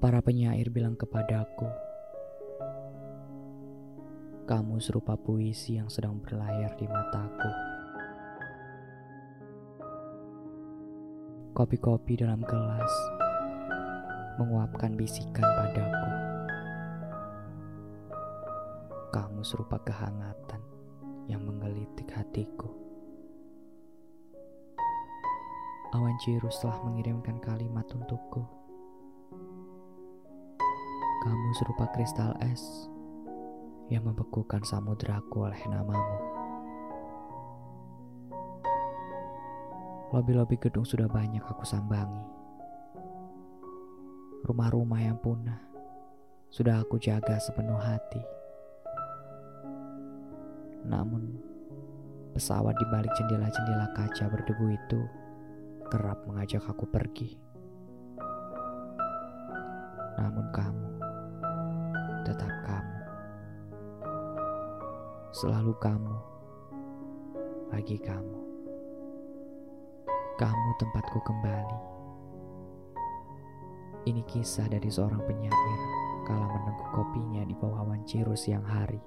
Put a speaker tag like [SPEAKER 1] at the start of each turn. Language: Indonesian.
[SPEAKER 1] Para penyair bilang kepadaku, kamu serupa puisi yang sedang berlayar di mataku. Kopi-kopi dalam gelas menguapkan bisikan padaku. Kamu serupa kehangatan yang menggelitik hatiku. Awan Cirus telah mengirimkan kalimat untukku. Serupa kristal es yang membekukan samudraku oleh namamu. Lobi-lobi gedung sudah banyak aku sambangi. Rumah-rumah yang punah sudah aku jaga sepenuh hati. Namun, pesawat di balik jendela-jendela kaca berdebu itu kerap mengajak aku pergi. Namun kamu Selalu kamu, lagi kamu. Kamu tempatku kembali. Ini kisah dari seorang penyair kala meneguk kopinya di bawah awan ciru siang hari.